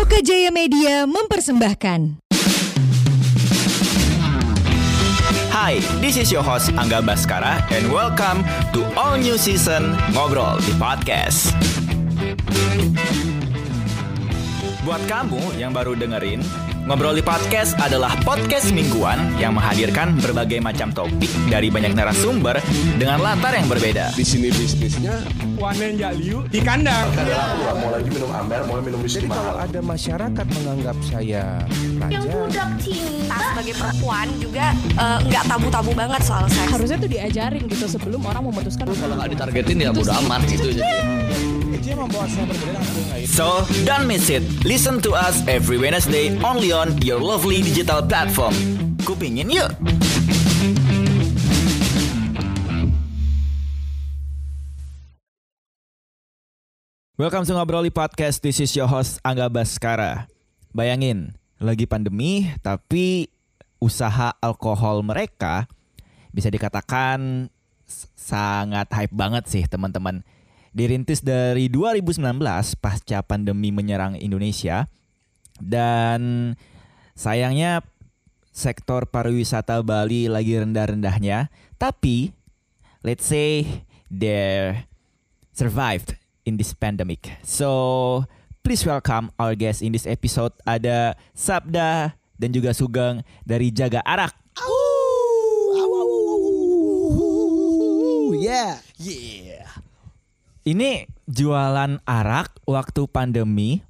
Loka Jaya Media mempersembahkan. Hi, this is your host Angga Baskara and welcome to all new season Ngobrol di Podcast. Buat kamu yang baru dengerin, Ngobrol di Podcast adalah podcast mingguan yang menghadirkan berbagai macam topik dari banyak narasumber dengan latar yang berbeda. di sini bisnisnya Wanen Jaliu di kandang. mau lagi minum amber mau minum whisky mahal ada masyarakat menganggap saya yang raja budak cinta sebagai perempuan juga eh, nggak tabu-tabu banget soal seks. harusnya tuh diajarin gitu sebelum orang memutuskan kalau nggak ditargetin ya bodo amat gitu So, don't miss it. Listen to us every Wednesday only on your lovely digital platform. Kupingin yuk! Welcome to Ngobroli Podcast. This is your host Angga Baskara. Bayangin, lagi pandemi tapi usaha alkohol mereka bisa dikatakan sangat hype banget sih teman-teman. Dirintis dari 2019 pasca pandemi menyerang Indonesia. Dan sayangnya sektor pariwisata Bali lagi rendah-rendahnya, tapi let's say they survived in this pandemic. So, please welcome our guest in this episode. Ada Sabda dan juga Sugeng dari Jaga Arak. yeah Ini jualan arak waktu pandemi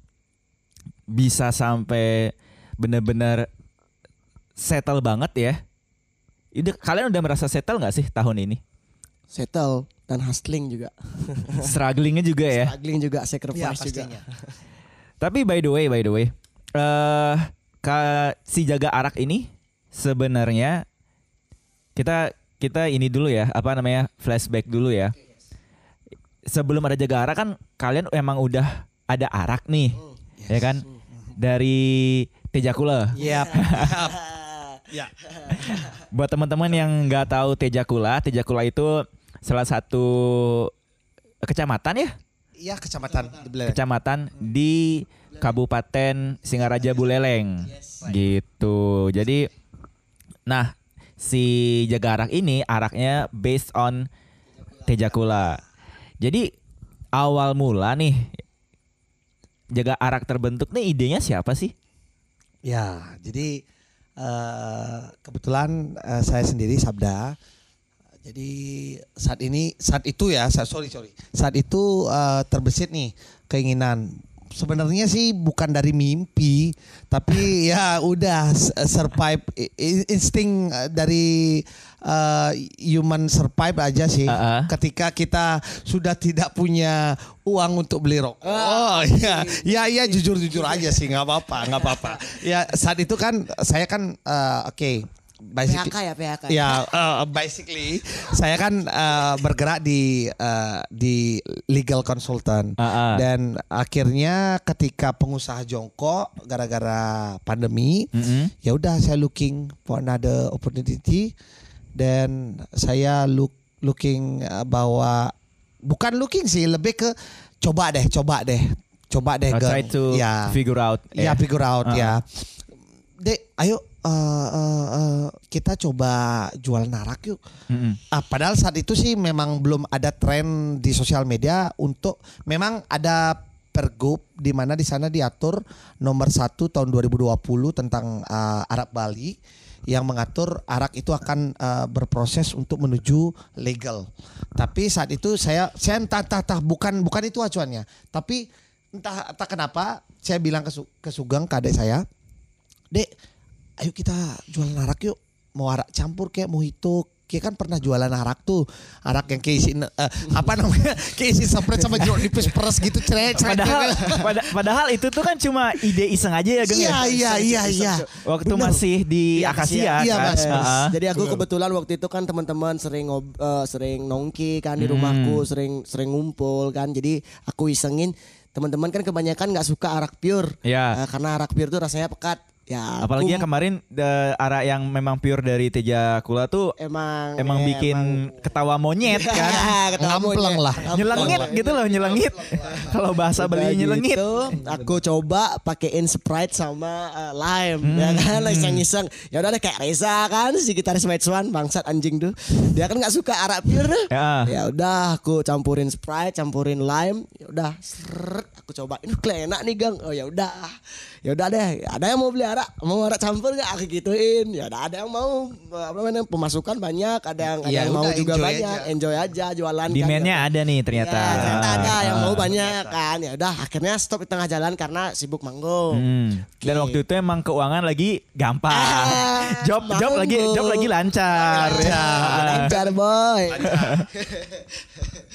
bisa sampai bener-bener settle banget ya. Ini kalian udah merasa settle nggak sih tahun ini? settle dan hustling juga. Strugglingnya juga ya. Struggling juga, sacrifice Ya, juga. Tapi by the way, by the way, eh ka- si jaga arak ini sebenarnya kita kita ini dulu ya, apa namanya flashback dulu ya. Sebelum ada jaga arak kan kalian emang udah ada arak nih, ya kan? Dari Tejakula. Yap. Buat teman-teman yang nggak tahu Tejakula, Tejakula itu salah satu kecamatan ya, Iya kecamatan kecamatan di Kabupaten Singaraja Buleleng. Gitu. Jadi nah, si jaga arak ini araknya based on Tejakula. Jadi awal mula nih jaga arak terbentuk nih idenya siapa sih? Ya, jadi eh, kebetulan eh, saya sendiri Sabda. Jadi saat ini saat itu ya, sa- sorry sorry. Saat itu eh, terbesit nih keinginan. Sebenarnya sih bukan dari mimpi, tapi ya udah survive insting eh, dari eh, human survive aja sih. Uh-uh. Ketika kita sudah tidak punya uang untuk beli rokok. Oh iya, ya ya jujur jujur aja sih nggak apa-apa, nggak apa-apa. Ya saat itu kan saya kan eh, oke. Basically- PHK ya, PHK. Ya, eh, basically saya kan eh, bergerak di eh, di legal consultant Ah, ah. dan akhirnya ketika pengusaha jongkok gara-gara pandemi, Mm-mm. ya udah saya looking for another opportunity dan saya look looking uh, bahwa bukan looking sih lebih ke coba deh coba deh coba deh I try to ya figure out. ya ya. figure out Uh-uh. ya dek ayo uh, uh, uh, kita coba jual narak yuk Mm-mm. Ah, padahal saat itu sih memang belum ada tren di sosial media untuk memang ada pergub di mana di sana diatur nomor satu tahun 2020 tentang uh, Arab Bali yang mengatur arak itu akan uh, berproses untuk menuju legal. Tapi saat itu saya saya entah entah, entah bukan bukan itu acuannya, tapi entah entah kenapa saya bilang ke, Su- ke Sugeng ke adik saya, Dek, ayo kita jualan arak yuk. Mau arak campur kayak mojito. Kayak kan pernah jualan arak tuh. Arak yang keisi eh, apa namanya? keisi spread sama jeruk nipis peres gitu cerek cerek. Padahal pada- padahal itu tuh kan cuma ide iseng aja ya, Geng Iya ya. iya iya iya. Waktu Bener. masih di Akasia Iya, kan. Mas, Mas. Ah. Jadi aku kebetulan waktu itu kan teman-teman sering ngob- eh, sering nongki kan di Hmm. rumahku, sering sering ngumpul kan. Jadi aku isengin teman-teman kan kebanyakan nggak suka arak pure. Iya. Eh, karena arak pure tuh rasanya pekat. Ya. Apalagi aku yang kemarin the, arak yang memang pure dari Teja Kula tuh emang emang bikin ketawa monyet kan. Ketawa Ngampleng monyet. lah. nyelengit gitu loh, nyelengit. Kalau bahasa Bali nyelengit. gitu, aku coba pakein Sprite sama uh, lime Hmm. ya kan iseng-iseng ya udah deh kayak Reza kan si gitaris Match One bangsat anjing tuh dia kan nggak suka arak pure Ya. ya udah aku campurin Sprite campurin lime ya udah aku cobain "Duh, enak nih gang oh ya udah ya udah deh ada yang mau beli arak mau arak campur nggak aku gituin ya udah ada yang mau apa namanya pemasukan banyak ada yang ada Ya yang mau juga banyak aja. enjoy aja jualan kan. Demandnya ada nih ternyata. Ya, ternyata ada yang mau Ah. banyak kan. Ya udah akhirnya stop di tengah jalan karena sibuk manggung. Hmm. Dan Oke. waktu itu emang keuangan lagi gampang. Ah, job job lagi manggung. job lagi lancar. Lancar, lancar boy.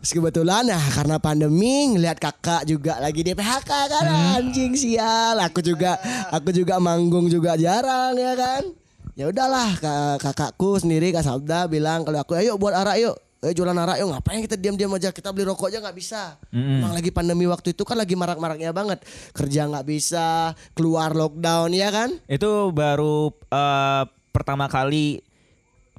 Terus kebetulan ya karena pandemi ngelihat kakak juga lagi di PHK kan anjing sial. Aku juga aku juga manggung juga jarang ya kan. Ya udahlah ka- kakakku sendiri Kak Sabda bilang kalau aku ayo buat arak yuk. Ayo jualan arak yuk ngapain kita diam-diam aja kita beli rokok aja nggak bisa. Emang lagi pandemi waktu itu kan lagi marak-maraknya banget. Kerja nggak bisa, keluar lockdown ya kan. Itu baru eh, pertama kali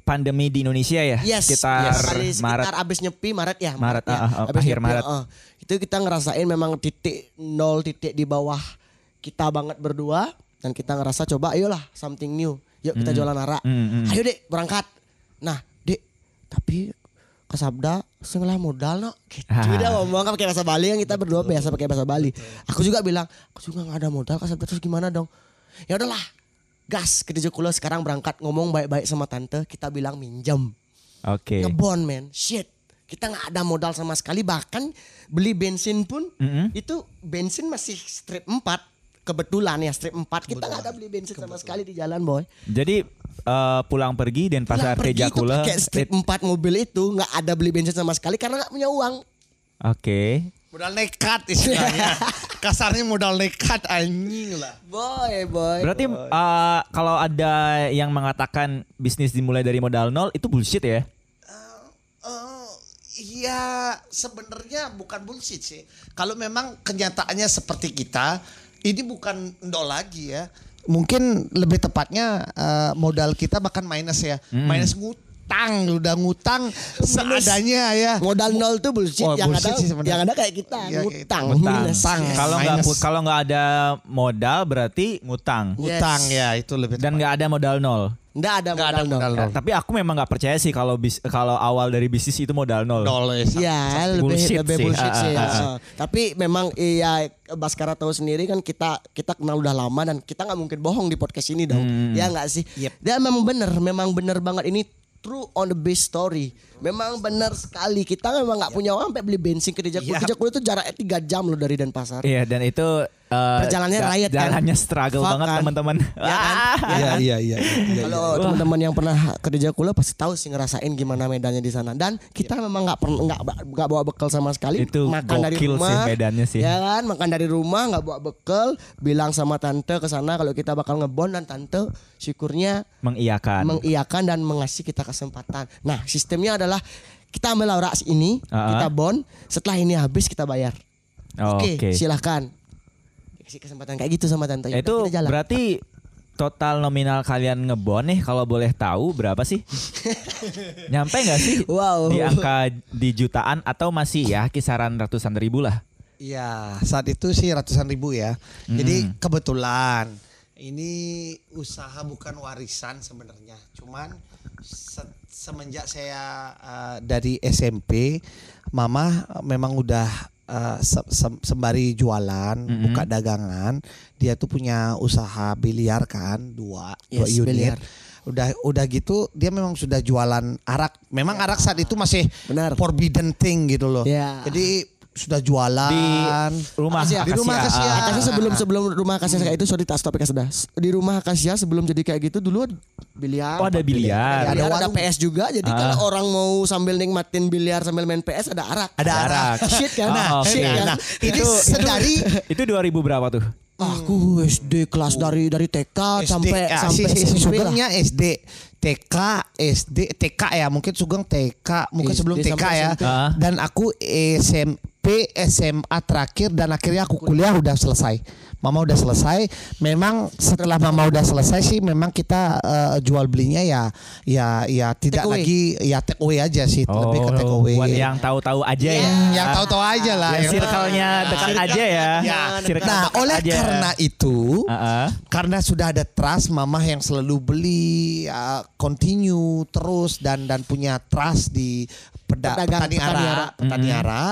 pandemi di Indonesia ya, Yes, sekitar yes. Maret. sekitar abis nyepi Maret ya. Maret, ya. ah, ah, Abis akhir nyepi, Maret. ah. Itu kita ngerasain memang titik nol titik di bawah kita banget berdua dan kita ngerasa coba ayolah something new. Yuk kita jualan arak. Hmm, hmm. Ayo dek berangkat. Nah dek tapi kesabda setengah modal no gitu Ah. dia ngomong kan pakai bahasa Bali yang kita berdua biasa pakai bahasa Bali aku juga bilang aku juga nggak ada modal kesabda terus gimana dong ya udahlah gas ke Jokulo sekarang berangkat ngomong baik-baik sama tante kita bilang minjem Oke. ngebon men shit kita nggak ada modal sama sekali bahkan beli bensin pun Mm-mm. itu bensin masih strip 4 kebetulan ya strip 4 kita nggak ada beli bensin sama sekali di jalan boy Jadi eh, pulang pergi dan pasar Kula. pakai strip 4 mobil itu nggak ada beli bensin sama sekali karena nggak punya uang Oke. Modal nekat istilahnya. Kasarnya modal nekat anjing lah. boy boy Berarti eh, kalau ada yang mengatakan bisnis dimulai dari modal nol itu bullshit ya? Eh, Iya, sebenarnya bukan bullshit sih. Kalau memang kenyataannya seperti kita, ini bukan nol lagi ya. Mungkin lebih tepatnya eh, modal kita bahkan minus ya. Minus ngutang, udah ngutang seadanya ya. modal nol tuh bullshit Oh, yang bullshit ada sih sebenarnya. yang ada kayak kita kayak ngutang. Yes. Kalau nggak kalau nggak ada modal berarti ngutang Ngutang Yes. ya, itu lebih dan nggak ada modal nol. nggak ada Nggak modal, ada nol. modal nol. Tapi aku memang nggak percaya sih kalau bis, kalau awal dari bisnis itu modal nol. nol ya. Iya, lebih bullshit lebih sih. bullshit sih. ah, ya. ah. Tapi memang iya Baskara tahu sendiri kan kita kita kenal udah lama dan kita nggak mungkin bohong di podcast ini dong. Hmm. Ya nggak sih? Yep. Dan memang bener, memang bener banget ini true on the base story. Memang benar sekali kita memang nggak punya uang sampai beli bensin ke Jakul. Yap. Ke Jakul itu jaraknya 3 jam loh dari Denpasar. Iya dan itu eh, Perjalanannya ja- riot kan? Jalannya struggle Fuck banget kan? teman-teman. Ya kan? Ah. Iya, iya, iya. iya, Kalau teman-teman yang pernah ke Jakula pasti tahu sih ngerasain gimana medannya di sana. Dan kita memang nggak pernah nggak nggak bawa bekal sama sekali. Itu makan dari rumah. sih medannya sih. Ya kan, makan dari rumah nggak bawa bekal. Bilang sama tante ke sana kalau kita bakal ngebon dan tante syukurnya Mengiyakan. mengiyakan dan mengasih kita kesempatan. Nah, sistemnya adalah kita ambil aura ini, Ah. kita bon. Setelah ini habis kita bayar. Oke, Oke. silahkan. Kasih kesempatan kayak gitu sama tante. Itu kita jalan. berarti total nominal kalian ngebon nih kalau boleh tahu berapa sih? Nyampe nggak sih? Wow. Di angka di jutaan atau masih ya kisaran ratusan ribu lah? Iya, saat itu sih ratusan ribu ya. Jadi kebetulan ini usaha bukan warisan sebenarnya. Cuman se- semenjak saya uh, dari SMP, mama memang udah uh, se- se- sembari jualan, buka dagangan, dia tuh punya usaha biliar kan, dua, dua Yes, unit. biliar. Udah udah gitu dia memang sudah jualan arak. Memang arak saat itu masih Benar. forbidden thing gitu loh. Ya. Jadi sudah jualan Di rumah Akasia. Di rumah Akasia. Akasia. Ah, Akasia sebelum sebelum rumah Akasia kayak itu sorry stop ya sudah. Di rumah Akasia sebelum jadi kayak gitu dulu biliar. Oh, ada biliar. Ada, Ada ada. PS juga. Jadi Ah. kalau orang mau sambil nikmatin biliar sambil main PS ada arak. Ada arak. Shit kan? Oh, oke. Shit kan? Nah, ini sedari Itu 2000 berapa tuh? Aku SD kelas dari dari TK sampai ya, sampai si, si. Sugengnya SD, TK, SD, TK ya mungkin Sugeng TK, mungkin SD sebelum TK ya. SMP. Ah. Dan aku SMP SMP, SMA terakhir dan akhirnya aku kuliah udah selesai. Mama udah selesai. Memang setelah mama udah selesai sih memang kita eh, jual belinya ya ya ya tidak Take away. lagi ya take away aja sih, lebih ke take away. Oh, buat yang tahu-tahu aja ya. Hmm, yang tahu-tahu aja lah. Yang Yang- circle-nya dekat aja ya. Ya. Circle Nah, dekat oleh aja. karena itu, Uh-uh. karena sudah ada trust mama yang selalu beli uh, continue terus dan dan punya trust di peda, Pedagang, petani petani ara, ara. petani ara.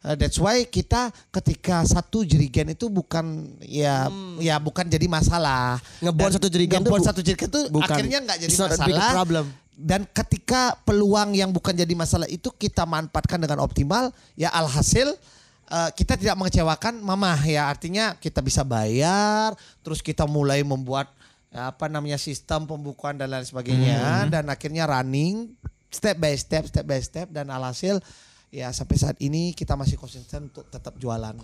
Uh, that's why kita ketika satu jerigen itu bukan ya ya bukan jadi masalah. Ngebon satu jerigen ngebon tuh bu- satu jerigen itu bukan. akhirnya nggak jadi It's masalah. problem. Dan ketika peluang yang bukan jadi masalah itu kita manfaatkan dengan optimal, ya alhasil eh, kita tidak mengecewakan mama ya artinya kita bisa bayar, terus kita mulai membuat ya, apa namanya sistem pembukuan dan lain sebagainya dan akhirnya running step by step, step by step dan alhasil ya sampai saat ini kita masih konsisten untuk tetap jualan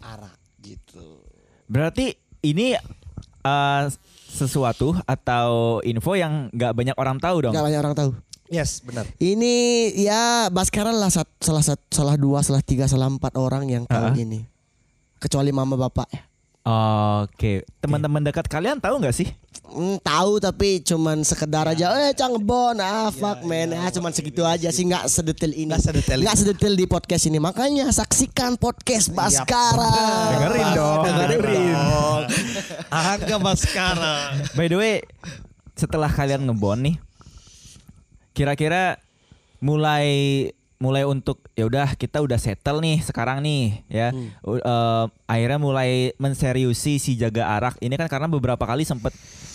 arak gitu. Berarti ini uh, sesuatu atau info yang nggak banyak orang tahu dong. Gak banyak orang tahu. Yes, benar. Ini ya Baskara lah salah satu, salah dua, salah tiga, salah empat orang yang tahu Ah. ini. Kecuali mama bapak ya. Oke, teman-teman dekat kalian tahu nggak sih? Hmm, tahu tapi cuman sekedar aja eh cang bon ah fuck man. Ah cuman segitu aja sih nggak sedetail ini. Nggak sedetail nggak sedetail di podcast ini. Makanya saksikan podcast Baskara. Dengerin dong, dengerin. Angga Baskara. By the way, setelah kalian ngebon nih, kira-kira mulai mulai untuk ya udah kita udah settle nih sekarang nih ya. U- eh, akhirnya mulai menseriusi si jaga arak. Ini kan karena beberapa kali sempet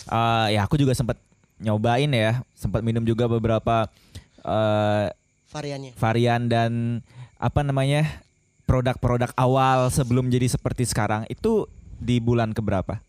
eh, ya aku juga sempet nyobain ya sempat minum juga beberapa eh, variannya. varian dan apa namanya produk-produk awal sebelum jadi seperti sekarang. Itu di bulan keberapa?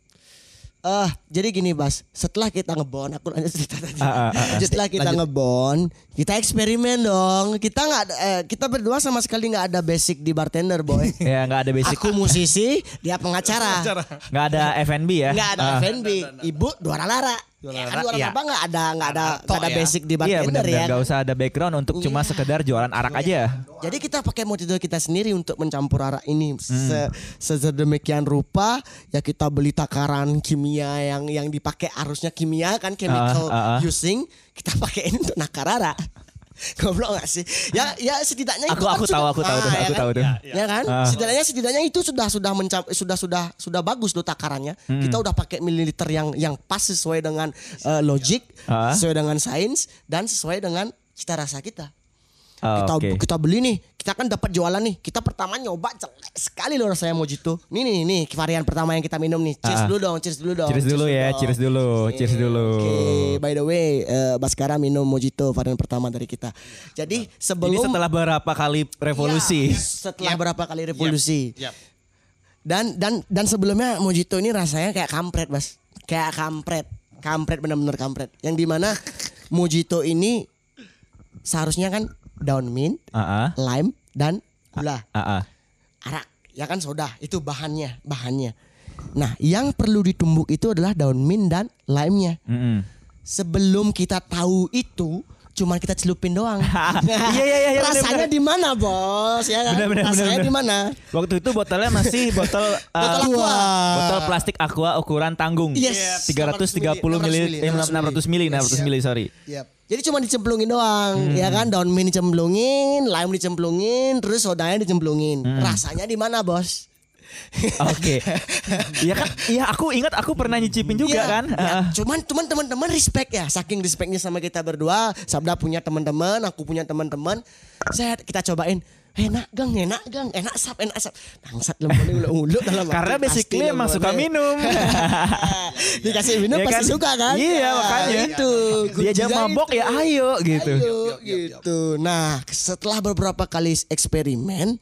Eh, jadi gini Bas, setelah kita ngebon, aku nanya cerita tadi. Ah, ah, ah. setelah kita ngebon, kita eksperimen dong. Kita nggak, eh, kita berdua sama sekali nggak ada basic di bartender boy. Ya nggak ada basic, Aku musisi, dia pengacara. nggak ada F&B ya? Nggak ada Ah. F&B. Ibu juara lara. Ya kan juara iya. apa nggak ada nggak ada nggak ada ya. basic di Iya bartender benar-benar ya. nggak usah ada background untuk cuma sekedar jualan arak aja. Jadi kita pakai metode kita sendiri untuk mencampur arak ini Hmm. Se- sedemikian rupa ya kita beli takaran kimia yang yang dipakai arusnya kimia kan chemical Ah, ah, ah. using kita pakai ini untuk nakar arak. Goblok gak sih? Ya ya setidaknya Aku- itu kan aku sudah- tahu, aku tahu tuh, ya aku kan? tahu tuh. Ya kan? Ah. Setidaknya setidaknya itu sudah sudah mencap, sudah sudah sudah bagus tuh takarannya. Hmm. Kita udah pakai mililiter yang yang pas sesuai dengan eh, logik, Ah. sesuai dengan sains dan sesuai dengan cita rasa kita Oh, kita Oke. kita beli nih kita kan dapat jualan nih kita pertama nyoba jelek sekali loh rasanya mojito nih nih nih varian pertama yang kita minum nih cheers Ah. dulu dong cheers dulu dong Cheers dulu ya, dong. cheers dulu, cheers dulu. Oke, by the way, eh, Baskara minum mojito varian pertama dari kita. Jadi sebelum Ini setelah berapa kali revolusi? Ya, setelah berapa kali revolusi. Dan dan dan sebelumnya mojito ini rasanya kayak kampret, Bas. Kayak kampret. Kampret benar-benar kampret. Yang di mana mojito ini seharusnya kan daun mint, ah, lime dan gula. ah. Arak, ya kan soda. Itu bahannya, bahannya. Nah, yang perlu ditumbuk itu adalah daun mint dan lime-nya. Mm-mm. Sebelum kita tahu itu, cuman kita celupin doang. Iya, iya, iya, Rasanya benar-benar. di mana, Bos? Ya kan? Benar, benar, Rasanya di mana? Waktu itu botolnya masih botol uh, Botol aqua. botol plastik aqua ukuran tanggung. Yes. 330 mili, 600 mili, 600 mili, sorry. Jadi cuma dicemplungin doang, Hmm. ya kan? Daun mint dicemplungin, lime dicemplungin, terus sodanya dicemplungin. Hmm. Rasanya di mana, Bos? Oke. Iya kan? Iya, aku ingat aku pernah nyicipin juga Iya, kan. iya. Ah, Cuman cuman teman-teman respect ya, saking respectnya sama kita berdua. Sabda punya teman-teman, aku punya teman-teman. Saya kita cobain. Enak gang, enak gang, enak sap, enak sap. Bangsat lembu ulu dalam. Karena basically emang suka minum. Dikasih minum Iya pasti kan? suka kan? Iya, Nah, makanya. Itu. Diajak kuncinya mabok itu. ya ayo gitu. Ayo, gitu. Nah, setelah beberapa kali eksperimen,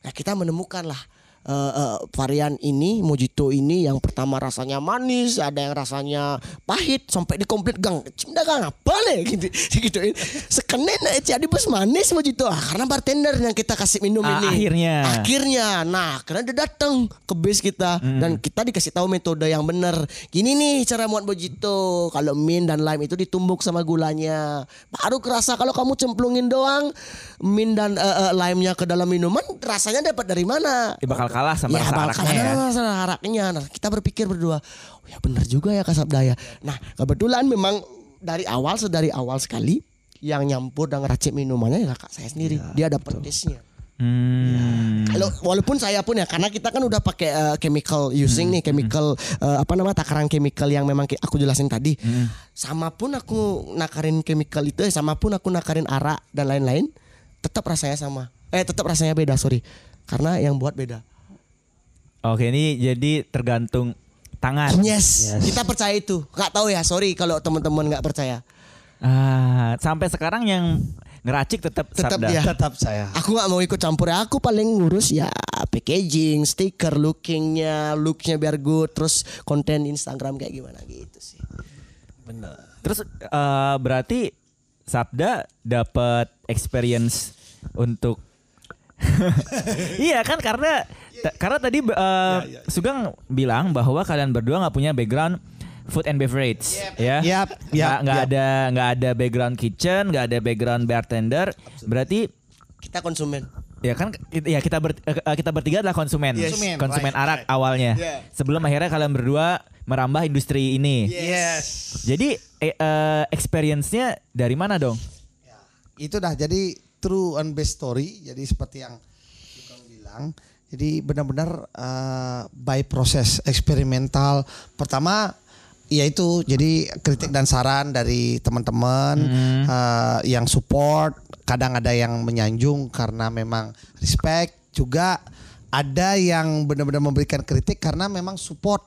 nah kita menemukan lah eh, eh, varian ini mojito ini yang pertama rasanya manis, ada yang rasanya pahit sampai di komplit gang. Cinta gang apa nih gitu. Gituin. Sekenen jadi bos manis mojito ah, karena bartender yang kita kasih minum Ah, ini. akhirnya. Akhirnya. Nah, karena dia datang ke base kita Hmm. dan kita dikasih tahu metode yang benar. Gini nih cara buat mojito. Kalau mint dan lime itu ditumbuk sama gulanya. Baru kerasa kalau kamu cemplungin doang mint dan eh, eh, lime-nya ke dalam minuman, rasanya dapat dari mana? Ya, bakal kalah sama rasa bakal araknya ya. kalah sama rasa araknya. Nah, kita berpikir berdua, oh ya benar juga ya Kak Sabda ya. Nah, kebetulan memang dari awal sedari awal sekali yang nyampur dan ngeracik minumannya ya kakak saya sendiri. Dia dapat taste-nya. Hmm. Kalau walaupun saya pun ya karena kita kan udah pakai uh, chemical using nih chemical uh, apa nama takaran chemical yang memang aku jelasin tadi. Sama pun aku nakarin chemical itu, eh, sama pun aku nakarin arak dan lain-lain, tetap rasanya sama. Eh tetap rasanya beda sorry, karena yang buat beda. Oke, ini jadi tergantung tangan. Yes, kita percaya itu. Gak tahu ya, sorry kalau teman-teman nggak percaya. Ah, sampai sekarang yang ngeracik tetap Tetap Sabda. ya. Tetap saya. Aku nggak mau ikut campur ya. Aku paling ngurus ya packaging, stiker, lookingnya, looknya biar good, terus konten Instagram kayak gimana gitu sih. Terus eh, berarti Sabda dapat experience untuk Iya kan karena ta- karena tadi eh, Sugeng bilang bahwa kalian berdua nggak punya background food and beverage ya. Yap, Nggak- yap, nggak yap. ada nggak ada background kitchen, nggak ada background bartender. Berarti Kita konsumen. ya kan ya kita ber- eh, kita bertiga adalah konsumen. Konsumen, Konsumen right, arak right. awalnya. Yeah. Sebelum akhirnya kalian berdua merambah industri ini. Yes. Jadi eh, eh, experience-nya dari mana dong? Itu dah jadi true and best story. Jadi seperti yang Sugeng bilang. Jadi benar-benar eh, by proses eksperimental. Pertama yaitu jadi kritik dan saran dari teman-teman eh, yang support. Kadang ada yang menyanjung karena memang respect. Juga ada yang benar-benar memberikan kritik karena memang support.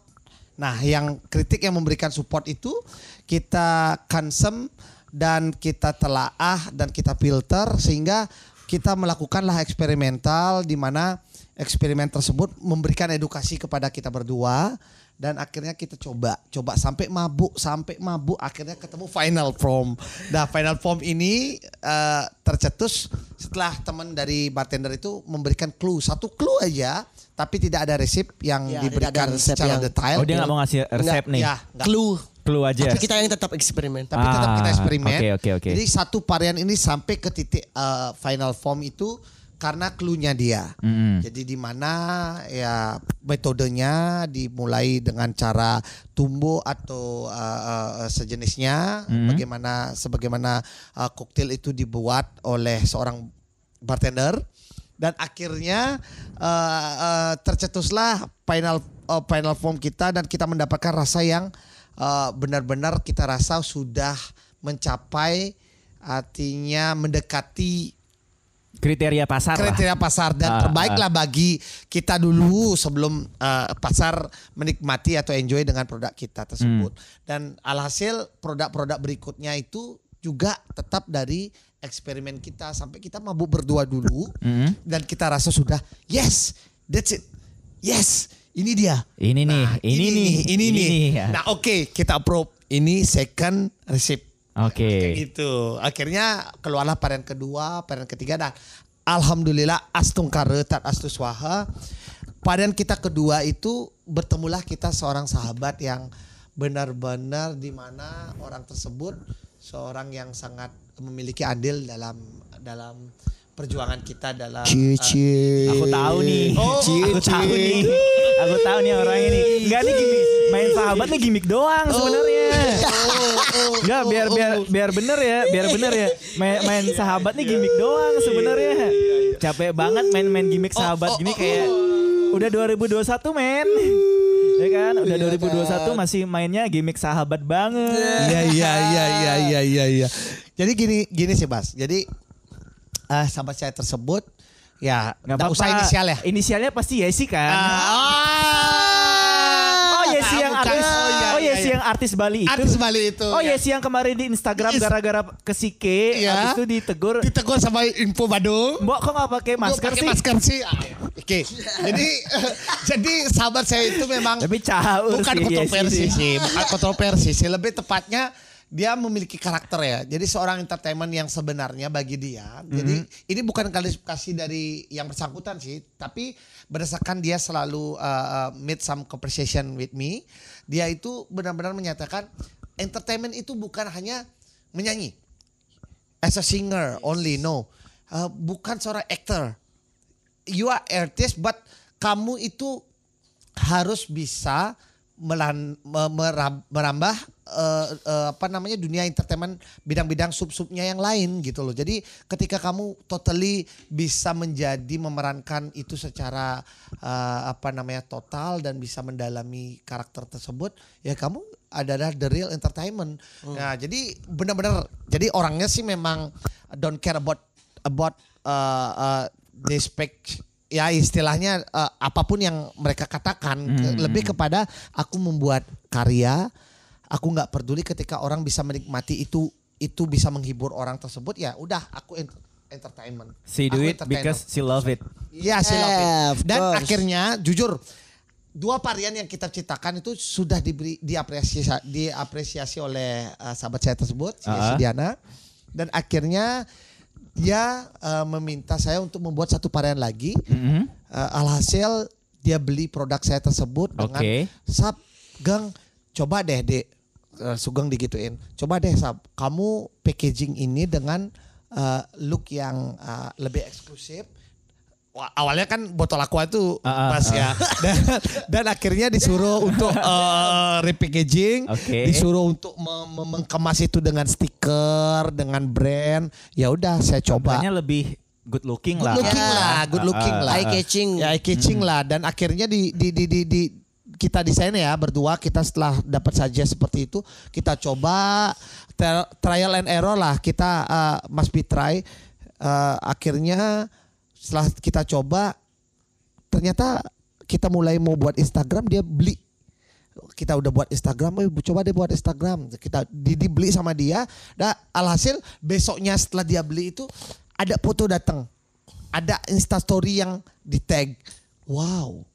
Nah, yang kritik yang memberikan support itu kita konsum dan kita telaah dan kita filter sehingga kita melakukanlah eksperimental di mana eksperimen tersebut memberikan edukasi kepada kita berdua dan akhirnya kita coba coba sampai mabuk sampai mabuk akhirnya ketemu final form. Nah, final form ini eh, tercetus setelah teman dari bartender itu memberikan clue satu clue aja tapi tidak ada resep yang Ya, diberikan secara yang- detail. Oh dia nggak mau ngasih resep nih. Ya. Clue. Clue aja. Tapi kita yang tetap eksperimen. Tapi tetap kita Ah, eksperimen. oke, oke, oke. Jadi satu varian ini sampai ke titik uh, final form itu karena clue-nya dia. Mm-mm. Jadi di mana ya metodenya dimulai dengan cara tumbuh atau uh, uh, sejenisnya, bagaimana sebagaimana uh, koktail itu dibuat oleh seorang bartender dan akhirnya uh, uh, tercetuslah final uh, final form kita dan kita mendapatkan rasa yang uh, benar-benar kita rasa sudah mencapai artinya mendekati Kriteria pasar lah. kriteria pasar dan Ah, terbaiklah bagi kita dulu sebelum uh, pasar menikmati atau enjoy dengan produk kita tersebut. Hmm. Dan alhasil produk-produk berikutnya itu juga tetap dari eksperimen kita sampai kita mabuk berdua dulu Hmm. dan kita rasa sudah yes, that's it. Yes, ini dia. Ini nih, Nah, ini, nih, ini ini nih. nih. Nah, oke, kita approve. Ini second receipt. Oke. Gitu. Akhirnya keluarlah varian kedua, varian ketiga dan alhamdulillah astung karetat swaha. Varian kita kedua itu bertemulah kita seorang sahabat yang benar-benar di mana orang tersebut seorang yang sangat memiliki andil dalam dalam perjuangan kita dalam Cici. Aku tahu nih. Oh, aku tahu nih. Aku tahu nih orang ini. Enggak nih gimmick. Main sahabat nih gimmick doang sebenarnya. Enggak biar biar biar bener ya, biar bener ya. Main, main sahabat nih gimmick doang sebenarnya. Capek banget main-main gimmick sahabat gini kayak udah 2021 men. Ya kan? Udah 2021 masih mainnya gimmick sahabat banget. Iya iya iya iya iya iya iya. Jadi gini gini sih Bas. Jadi eh sahabat saya tersebut ya Nggak usah inisial ya. Inisialnya pasti Yesi kan. Ah, oh Yesi yang bukan. artis. Oh, iya, Oh iya, Yesi iya. yang artis Bali itu. Artis Bali itu. Oh ya. Yesi yang kemarin di Instagram gara-gara kesike Iya. habis itu ditegur. Ditegur sama info Badung. Mbok kok nggak pakai masker pakai sih? masker sih. Ah, Oke, jadi jadi sahabat saya itu memang Tapi caur bukan sih, kontroversi Yesi sih, bukan kontroversi sih, lebih tepatnya dia memiliki karakter ya. Jadi seorang entertainment yang sebenarnya bagi dia. Jadi ini bukan kualifikasi dari yang bersangkutan sih, tapi berdasarkan dia selalu uh, uh, meet some conversation with me, dia itu benar-benar menyatakan entertainment itu bukan hanya menyanyi as a singer only, no. Uh, bukan seorang actor you are artist but kamu itu harus bisa melan, me- meram- merambah eh, eh, apa namanya dunia entertainment bidang-bidang sub-subnya yang lain gitu loh. Jadi ketika kamu totally bisa menjadi memerankan itu secara eh, apa namanya total dan bisa mendalami karakter tersebut, ya kamu adalah the real entertainment. Nah, jadi benar-benar jadi orangnya sih memang don't care about about uh, uh, the spec ya istilahnya uh, apa pun yang mereka katakan ke- lebih kepada aku membuat karya aku nggak peduli ketika orang bisa menikmati itu itu bisa menghibur orang tersebut ya udah aku ent- entertainment She do Aku it because she love it. Iya, she love it. Yeah, Dan course. akhirnya jujur dua varian yang kita ciptakan itu sudah diberi diapresiasi diapresiasi oleh uh, sahabat saya tersebut, si Ah. Yesi Diana. Dan akhirnya dia uh, meminta saya untuk membuat satu varian lagi. Mhm. Uh, alhasil dia beli produk saya tersebut dengan Oke. Sab, Gang, coba deh dek, Uh, Sugeng digituin. Coba deh Sab, kamu packaging ini dengan uh, look yang uh, lebih eksklusif. Wah, awalnya kan botol aqua itu Ah, ah, pas ya. Dan, dan akhirnya disuruh untuk uh, repackaging, Oke. disuruh untuk mengemas itu dengan stiker, dengan brand. Ya udah saya coba. Tampaknya lebih good looking Good lah. looking lah, good looking Ah, lah. Eye catching. Ya, eye catching lah dan akhirnya di di di di, di kita desain ya berdua kita setelah dapat saja seperti itu kita coba tri- trial and error lah kita uh, must be try Uh, akhirnya setelah kita coba ternyata kita mulai mau buat Instagram dia beli kita udah buat Instagram, eh, coba deh buat Instagram. Kita di, dibeli sama dia. Dan alhasil besoknya setelah dia beli itu ada foto datang, ada instastory yang di tag. Wow,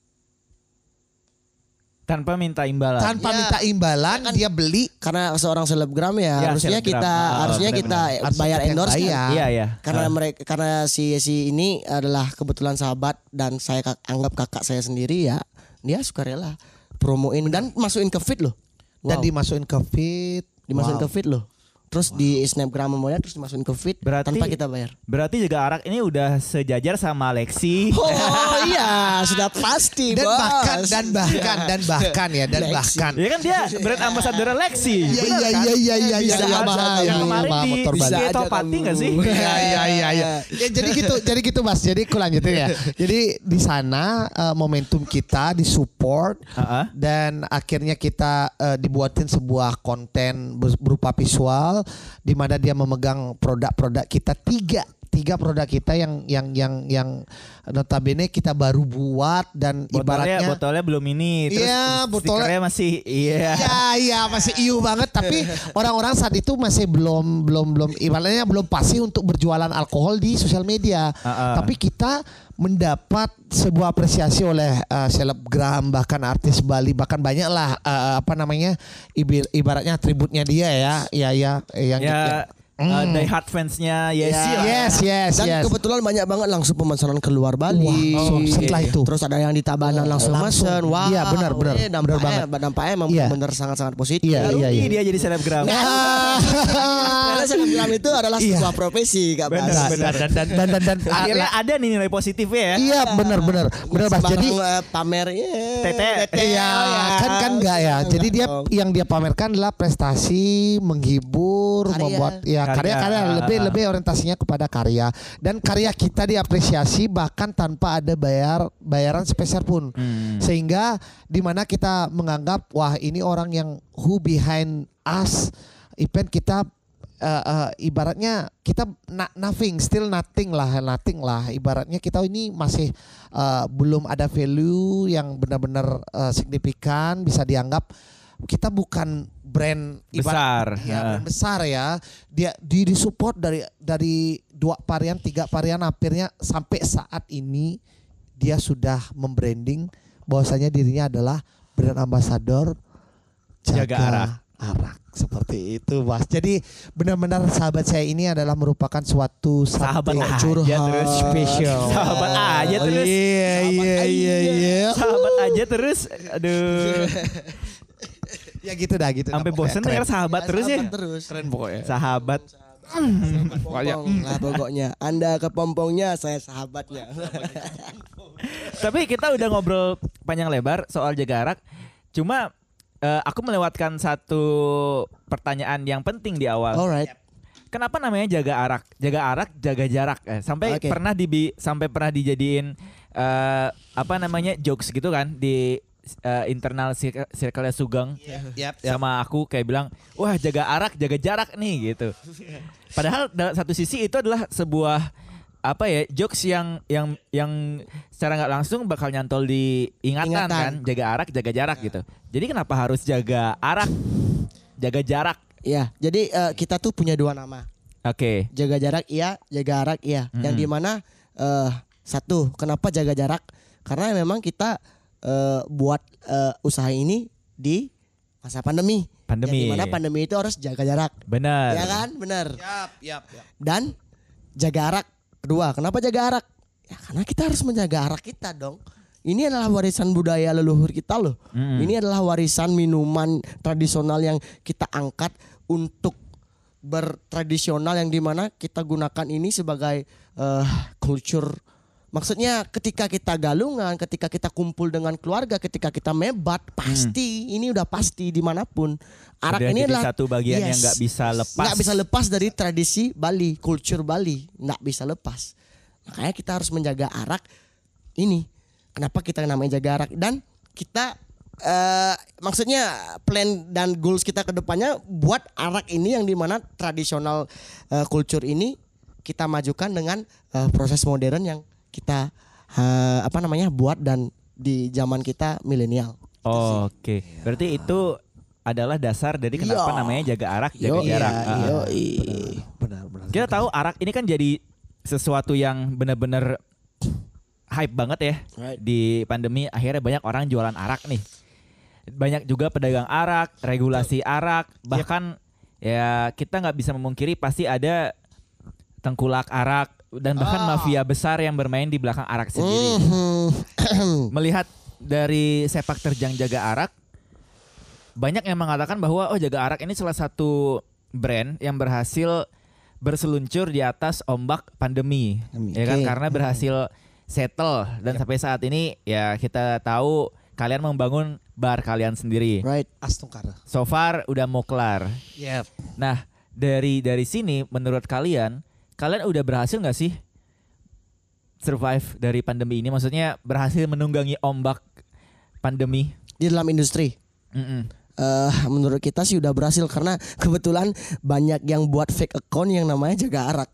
Tanpa minta imbalan. tanpa Ya. minta imbalan dia beli. Karena seorang selebgram ya, Ya, harusnya selebgram. kita Ah, harusnya kita Harusnya bayar endorse kan. Iya, iya. Karena Ah. mereka karena si si ini adalah kebetulan sahabat dan saya kak- anggap kakak saya sendiri ya, dia suka rela promoin dan masukin ke feed loh. Dan Wow. dimasukin ke feed. dimasukin Wow. ke feed loh. Terus di snapgram semuanya terus dimasukin ke feed Berarti- tanpa kita bayar. Berarti juga Arak ini udah sejajar sama Lexi. Oh iya, sudah pasti Dan bos. bahkan dan bahkan dan bahkan ya dan Lexi. bahkan. Ya kan dia brand ambassador Lexi. Iya iya kan? iya iya iya Bisa iya aja mahal kamu. Yang kemarin mahal di motor Bisa aja Topati nggak sih? Iya iya iya iya. Ya, jadi gitu, jadi gitu Mas. Jadi aku lanjutin ya. Jadi di sana eh, momentum kita disupport Ah, ah. dan akhirnya kita eh, dibuatin sebuah konten ber- berupa visual di mana dia memegang produk-produk kita tiga tiga produk kita yang yang yang yang notabene kita baru buat dan Botolnya, ibaratnya botolnya belum ini. Terus Iya, botolnya- masih iya. Ya, iya masih iu banget tapi orang-orang saat itu masih belum belum belum ibaratnya belum pasti untuk berjualan alkohol di sosial media. Ah, ah. Tapi kita mendapat sebuah apresiasi oleh uh, selebgram bahkan artis Bali bahkan banyak lah uh, apa namanya ibaratnya atributnya dia ya ya ya yang Ya, uh, die hard fansnya Yesi Ya. lah. yes yes Dan yes. kebetulan banyak banget langsung pemesanan keluar Bali. Wah, so- setelah itu. Terus ada yang di Tabanan langsung, Langsung. mesen. Wah, Iya, benar, benar. eh, Benar banget. dampaknya emang Iya. benar sangat-sangat positif. Iya, iya, iya. dia jadi selebgram. Karena selebgram itu adalah Iya. sebuah profesi, Kak Benar, benar. dan dan dan dan, dan Akhirnya ada nih nilai positifnya ya. iya benar benar benar Bas. Jadi eh, pamer ya. Tete. Iya, kan kan enggak ya. Jadi dia yang dia pamerkan adalah prestasi, menghibur, membuat ya Karya. karya-karya lebih lebih orientasinya kepada karya dan karya kita diapresiasi bahkan tanpa ada bayar bayaran sepeser pun. Sehingga di mana kita menganggap wah ini orang yang who behind us event kita eh, eh, ibaratnya kita na- nothing, still nothing lah, nothing lah. Ibaratnya kita ini masih eh, belum ada value yang benar-benar eh, signifikan bisa dianggap kita bukan brand Besar. ya, Heeh. brand besar ya. Dia di disupport dari dari dua varian, tiga varian akhirnya sampai saat ini dia sudah membranding bahwasanya dirinya adalah brand ambassador jaga, Jaga arak. arak. Seperti itu, Mas. Jadi benar-benar sahabat saya ini adalah merupakan suatu Sahabat aja curhat terus. spesial. Sahabat aja Oh, terus. Iya, iya, iya, iya. Sahabat aja terus. Aduh. Ya gitu dah gitu. Sampai pokoknya. bosen denger sahabat terus ya. Sahabat terus. Keren pokoknya. Sahabat. Pompong lah pokoknya. Anda kepompongnya, saya sahabatnya. Tapi kita udah ngobrol panjang lebar soal jaga arak. Cuma eh, aku melewatkan satu pertanyaan yang penting di awal. Alright. Kenapa namanya jaga arak? Jaga arak, jaga jarak. Eh, sampai Oke. pernah dibi sampai pernah dijadiin eh, apa namanya jokes gitu kan di eh, internal circle, Sugeng Yap, sama aku kayak bilang, wah jaga arak, jaga jarak nih gitu. Padahal dalam satu sisi itu adalah sebuah apa ya jokes yang yang yang secara nggak langsung bakal nyantol di ingatan, Ingatan. kan jaga arak jaga jarak gitu jadi kenapa harus jaga arak jaga jarak Ya, jadi eh, kita tuh punya dua nama. oke Jaga jarak iya, jaga arak iya. Yang Mm-mm. di mana eh satu, kenapa jaga jarak? Karena memang kita eh, buat eh, usaha ini di masa pandemi. Pandemi. Yang di mana pandemi itu harus jaga jarak. benar Ya kan? Benar. Yap, yap, yap. Dan jaga arak. Kedua, kenapa jaga arak? Ya karena kita harus menjaga arak kita dong. Ini adalah warisan budaya leluhur kita loh. Mm-mm. Ini adalah warisan minuman tradisional yang kita angkat untuk bertradisional yang di mana kita gunakan ini sebagai eh, culture. Maksudnya ketika kita galungan, ketika kita kumpul dengan keluarga, ketika kita mebat, pasti ini udah pasti di mana pun. Arak Udah ini jadi adalah satu bagian yang Yes. nggak bisa lepas. Nggak bisa lepas dari tradisi Bali, culture Bali, nggak bisa lepas. Makanya kita harus menjaga arak ini. Kenapa kita namanya jaga arak dan kita eh maksudnya plan dan goals kita ke depannya buat arak ini yang di mana tradisional eh, culture ini kita majukan dengan eh, proses modern yang kita eh, apa namanya buat dan di zaman kita milenial. oke berarti itu adalah dasar dari kenapa Iya. namanya jaga arak jaga Yo, jarak iya, Ah. yoi. Benar, benar. Kita tahu arak ini kan jadi sesuatu yang benar-benar hype banget ya Right. di pandemi. Akhirnya banyak orang jualan arak nih. Banyak juga pedagang arak, regulasi arak, bahkan ya kita nggak bisa memungkiri pasti ada tengkulak arak dan bahkan mafia besar yang bermain di belakang arak sendiri. Mhm. Melihat dari sepak terjang jaga arak, banyak yang mengatakan bahwa oh jaga arak ini salah satu brand yang berhasil berseluncur di atas ombak pandemi, Pandemi, ya kan karena berhasil settle dan sampai saat ini ya kita tahu kalian membangun bar kalian sendiri. Right. Astungkara. So far udah mau kelar. Yap. Nah dari dari sini menurut kalian kalian udah berhasil nggak sih survive dari pandemi ini? Maksudnya berhasil menunggangi ombak pandemi? Di dalam industri. Mm-mm. eh menurut kita sih udah berhasil karena kebetulan banyak yang buat fake account yang namanya jaga arak.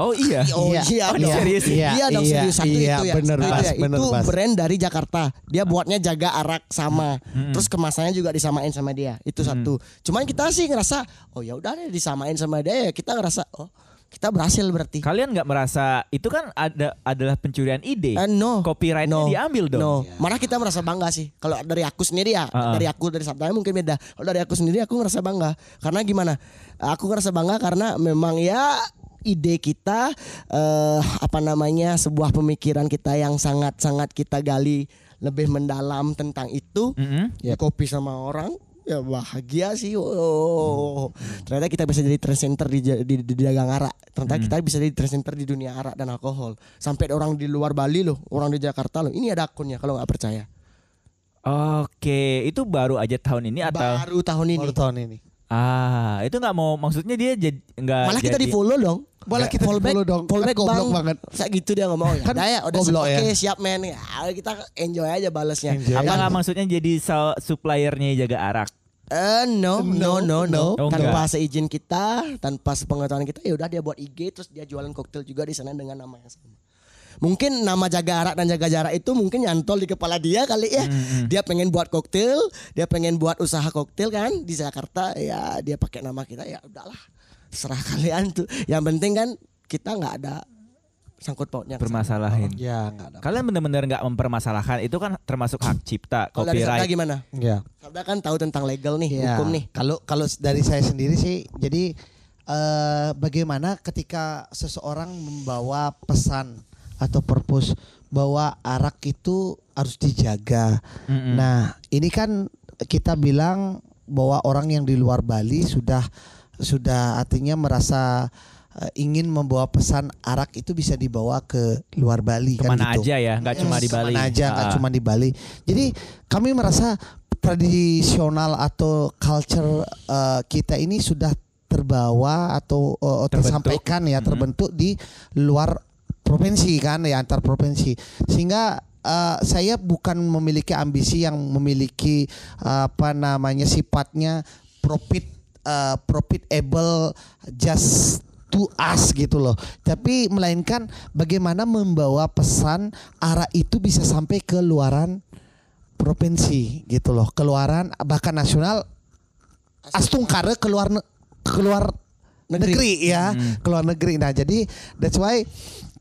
Oh iya. Oh Iya. iya, Oh, dong. serius? Iya, Iya dong iya, serius satu iya, itu ya. bener, Bas, ya. bener, itu Bas. brand dari Jakarta. Dia buatnya jaga arak sama. Terus kemasannya juga disamain sama dia. Itu satu. Cuman kita sih ngerasa oh ya udah deh disamain sama dia ya kita ngerasa oh kita berhasil berarti. Kalian nggak merasa itu kan ada adalah pencurian ide? Eh, no. Copyrightnya No. diambil dong. No. Malah kita merasa bangga sih. Kalau dari aku sendiri ya, Ah, ah. dari aku dari Sabtanya mungkin beda. Kalau dari aku sendiri aku ngerasa bangga. Karena gimana? Aku ngerasa bangga karena memang ya ide kita eh apa namanya sebuah pemikiran kita yang sangat-sangat kita gali lebih mendalam tentang itu Mm-mm. ya kopi sama orang ya bahagia sih oh. Ternyata kita bisa jadi trend center di, di, di, di dagang arak. Ternyata kita bisa jadi trend center di dunia arak dan alkohol. Sampai orang di luar Bali loh orang di Jakarta loh. Ini ada akunnya kalau nggak percaya. Oke, itu baru aja tahun ini atau? Baru tahun ini. Baru tahun ini. Ah itu nggak mau maksudnya dia jadi nggak malah kita di follow dong Malah kita Fallback- di-follow dong. fallback Kan goblok bang. banget. Kayak gitu dia ngomong ya Kan udah ya udah goblok oke ya. siap men ya kita enjoy aja balasnya Enjoy. apa Kan- nggak maksudnya jadi so- suppliernya jaga arak? Eh no, no, no, no, Oh, Tanpa enggak. seizin kita, tanpa sepengetahuan kita, ya udah dia buat IG terus dia jualan koktail juga di sana dengan nama yang sama. Mungkin nama jaga arak dan jaga jarak itu mungkin nyantol di kepala dia kali ya. Dia pengen buat koktail, dia pengen buat usaha koktail kan di Jakarta, ya dia pakai nama kita ya udahlah. Serah kalian tuh. Yang penting kan kita nggak ada sangkut pautnya. permasalahin. Ya. Kalian benar-benar nggak mempermasalahkan itu kan termasuk hak cipta, Kalau copyright. gimana? Ya. Sabda kan tahu tentang legal nih, Ya, hukum nih. Kalau kalau dari saya sendiri sih, jadi eh, bagaimana ketika seseorang membawa pesan atau purpose bahwa arak itu harus dijaga. Mm-mm. Nah, ini kan kita bilang bahwa orang yang di luar Bali sudah sudah artinya merasa eh, ingin membawa pesan arak itu bisa dibawa ke luar Bali kan Ke mana gitu. aja ya, nggak cuma di Bali. Ke mana aja, nggak Ah. cuma di Bali. Jadi kami merasa tradisional atau culture eh, kita ini sudah terbawa atau Terbentuk. tersampaikan ya terbentuk di luar provinsi kan ya antar provinsi. Sehingga eh, saya bukan memiliki ambisi yang memiliki eh, apa namanya sifatnya profit eh, profitable just to us gitu loh. Tapi melainkan bagaimana membawa pesan arah itu bisa sampai ke luaran provinsi gitu loh. Keluaran bahkan nasional astungkare keluar keluar negeri, ya. Hmm. keluar negeri. Nah jadi that's why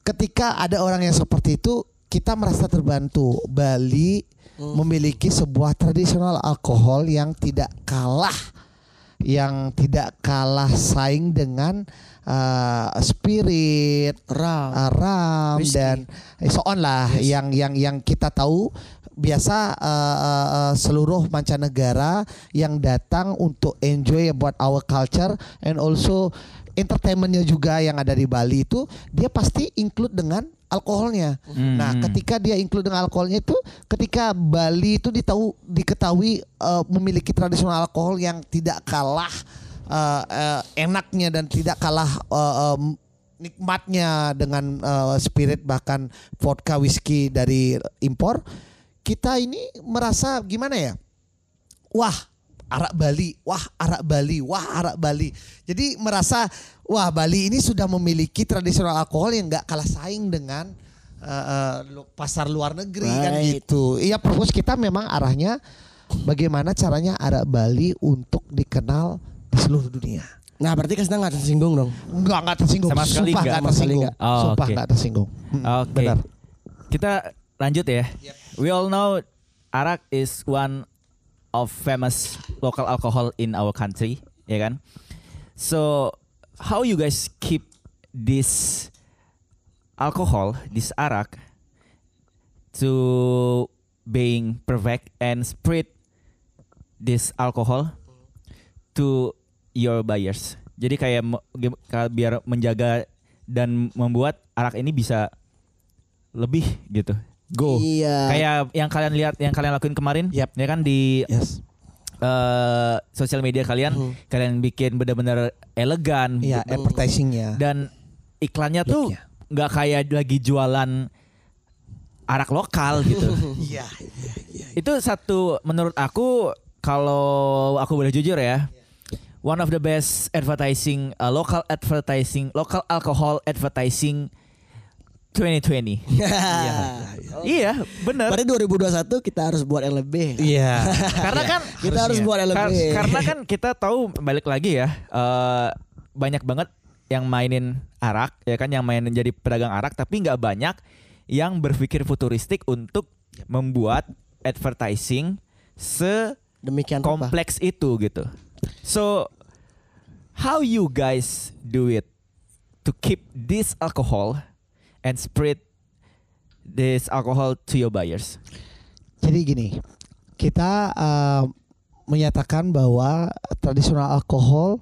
ketika ada orang yang seperti itu kita merasa terbantu. Bali memiliki sebuah tradisional alkohol yang tidak kalah yang tidak kalah saing dengan uh, spirit Ram. uh, ram dan so on lah yang yang yang kita tahu. Biasa uh, uh, uh, seluruh mancanegara yang datang untuk enjoy about our culture and also entertainmentnya juga yang ada di Bali itu dia pasti include dengan alkoholnya. Hmm. Nah, ketika dia include dengan alkoholnya itu ketika Bali itu ditahu diketahui uh, memiliki tradisional alkohol yang tidak kalah uh, uh, enaknya dan tidak kalah uh, um, nikmatnya dengan uh, spirit bahkan vodka whisky dari impor kita ini merasa gimana ya wah arak Bali wah arak Bali wah arak Bali jadi merasa wah Bali ini sudah memiliki tradisional alkohol yang nggak kalah saing dengan uh, uh, pasar luar negeri kan Right. gitu iya fokus kita memang arahnya bagaimana caranya arak Bali untuk dikenal di seluruh dunia Nah, berarti Kasna nggak tersinggung dong. Enggak, enggak tersinggung. Sama sekali Sumpah sekali tersinggung. enggak. Oh, Sumpah oke. enggak tersinggung. Mm, Oke. Benar. Kita lanjut ya. We all know arak is one of famous local alcohol in our country, ya kan? So, how you guys keep this alcohol, this arak to being perfect and spread this alcohol to your buyers. Jadi kayak biar menjaga dan membuat arak ini bisa lebih gitu. Go. Iya. Kayak yang kalian lihat, yang kalian lakuin kemarin, Yap. ya kan di Yes. eh, sosial media kalian, Hmm. kalian bikin benar-benar elegan Iya, advertisingnya. dan iklannya tuh nggak kayak lagi jualan arak lokal gitu. Iya. Itu satu menurut aku kalau aku boleh jujur ya. One of the best advertising uh, local advertising local alcohol advertising 2020. Iya, bener. Berarti 2021 kita harus buat yang lebih. Iya. Karena kan Kita harus buat yang kar- lebih. karena kan kita tahu balik lagi ya eh, banyak banget yang mainin arak ya kan yang mainin jadi pedagang arak tapi nggak banyak yang berpikir futuristik untuk membuat advertising se Demikian kompleks itu gitu. So how you guys do it to keep this alcohol and spread this alcohol to your buyers? Jadi gini, kita uh, menyatakan bahwa tradisional alkohol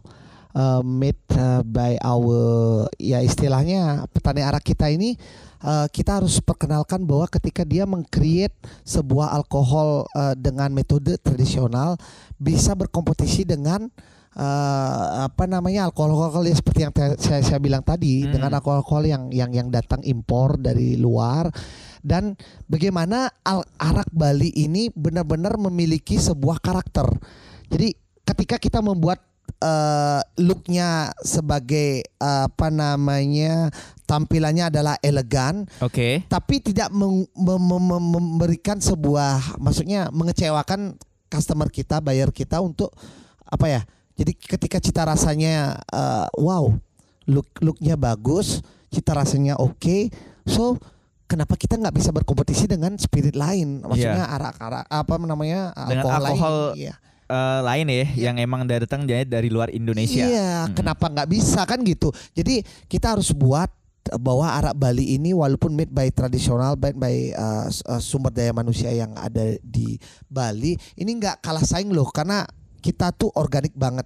uh, made uh, by our ya istilahnya petani arak kita ini uh, kita harus perkenalkan bahwa ketika dia mengcreate sebuah alkohol uh, dengan metode tradisional bisa berkompetisi dengan uh, apa namanya alkohol-alkohol yang seperti yang saya, saya bilang tadi Hmm. dengan alkohol yang yang yang datang impor dari luar dan bagaimana al- arak Bali ini benar-benar memiliki sebuah karakter. Jadi ketika kita membuat eh, looknya sebagai eh, apa namanya tampilannya adalah elegan, Oke. tapi tidak mem- mem- mem- memberikan sebuah maksudnya mengecewakan customer kita, buyer kita untuk apa ya? Jadi ketika cita rasanya eh, wow, look looknya bagus, cita rasanya oke, So kenapa kita nggak bisa berkompetisi dengan spirit lain? Maksudnya Iya. arak-arak apa namanya Dengan alkohol lain. Iya. Eh, lain ya yang emang datang jadi dari luar Indonesia. Iya, Mm-mm. kenapa nggak bisa kan gitu? Jadi kita harus buat bahwa arak Bali ini walaupun made by tradisional, made by uh, uh, sumber daya manusia yang ada di Bali, ini nggak kalah saing loh karena kita tuh organik banget,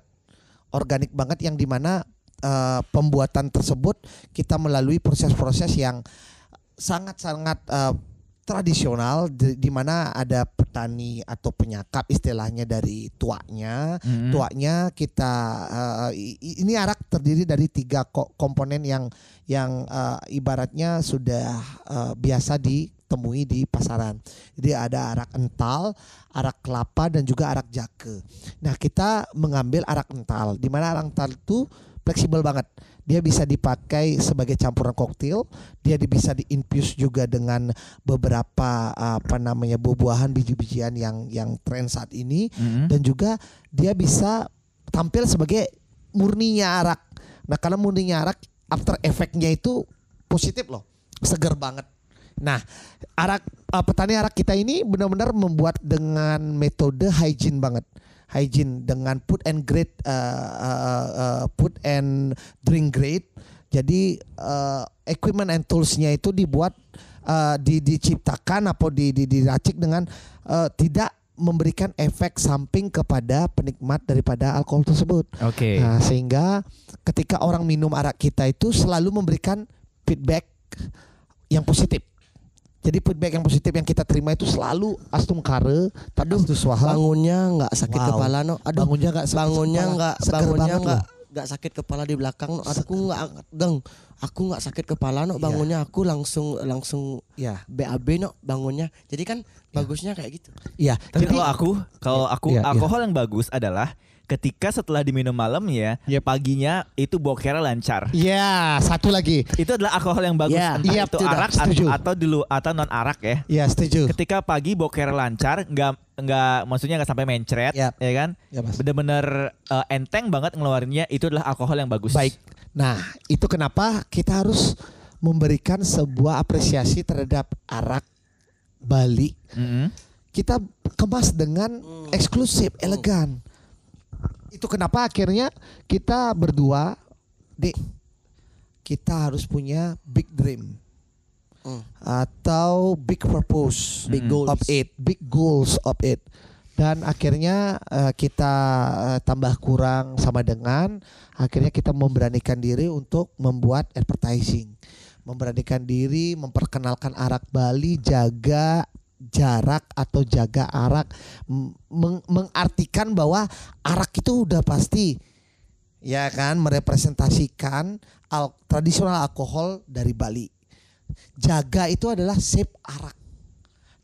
organik banget yang di mana uh, pembuatan tersebut kita melalui proses-proses yang sangat-sangat uh, tradisional di, di mana ada petani atau penyakap istilahnya dari tuanya Mm-mm. tuanya kita i- ini arak terdiri dari tiga ko- komponen yang yang eh, ibaratnya sudah eh, biasa ditemui di pasaran. Jadi ada arak ental, arak kelapa dan juga arak jake. Nah kita mengambil arak ental, di mana arak ental itu fleksibel banget. Dia bisa dipakai sebagai campuran koktail, dia di- bisa diinfuse juga dengan beberapa apa namanya buah-buahan biji-bijian yang yang tren saat ini Mm-mm. dan juga dia bisa tampil sebagai murninya arak. Nah, karena murninya arak after efeknya itu positif loh, seger banget. Nah, arak uh, petani arak kita ini benar-benar membuat dengan metode hygiene banget. Hygiene dengan food and grade uh, uh, uh, food and drink grade. Jadi uh, equipment and toolsnya itu dibuat uh, di, diciptakan atau di, di, diracik dengan uh, tidak memberikan efek samping kepada penikmat daripada alkohol tersebut. Oke. Nah, sehingga ketika orang minum arak kita itu selalu memberikan feedback yang positif. Jadi feedback yang positif yang kita terima itu selalu astum kare, taduh swaha. Bangunnya nggak sakit Wow. kepala no. Aduh, Bangunnya nggak sakit bangunnya kepala. nggak bangunnya nggak nggak sakit kepala di belakang no. Aku nggak gang. Aku nggak sakit kepala no. Bangunnya aku langsung langsung Ya, BAB no bangunnya. Jadi kan bagusnya kayak gitu. iya. Tapi Jadi kalau aku, kalau aku Iya, iya. alkohol yang bagus adalah ketika setelah diminum malam ya, Yep. paginya itu bokernya lancar. ya satu lagi. Itu adalah alkohol yang bagus, Ya, entah iya, itu sudah, arak setuju. atau dulu atau non arak ya. Ya, setuju. Ketika pagi boker lancar, nggak nggak maksudnya nggak sampai mencret, Yap. ya kan? Ya, Mas. Bener-bener eh, enteng banget ngeluarinnya. Itu adalah alkohol yang bagus. Baik. Nah, itu kenapa kita harus memberikan sebuah apresiasi terhadap arak Bali Mm-mm. kita kemas dengan eksklusif, elegan. Itu kenapa akhirnya kita berdua, Dik, kita harus punya big dream Hmm. atau big purpose, Big Mm. goals. of it, big goals of it. Dan akhirnya eh, kita eh, tambah kurang sama dengan akhirnya kita memberanikan diri untuk membuat advertising. Memberanikan diri memperkenalkan arak Bali, jaga jarak atau jaga arak meng- mengartikan bahwa arak itu udah pasti ya kan merepresentasikan al- tradisional alkohol dari Bali. Jaga itu adalah save arak.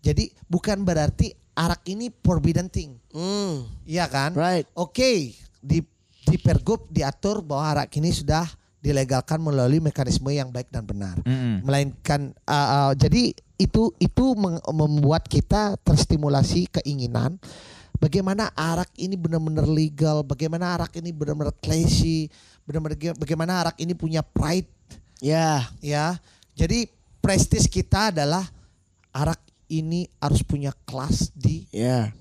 Jadi bukan berarti arak ini forbidden thing. Hmm, Iya kan? right. Oke, di di Pergub diatur bahwa arak ini sudah dilegalkan melalui mekanisme yang baik dan benar. Mm-mm. Melainkan uh, uh, jadi itu itu membuat kita terstimulasi keinginan bagaimana arak ini benar-benar legal, bagaimana arak ini benar-benar classy, benar-benar bagaimana arak ini punya pride Ya, ya. Jadi prestis kita adalah arak ini harus punya kelas di ya.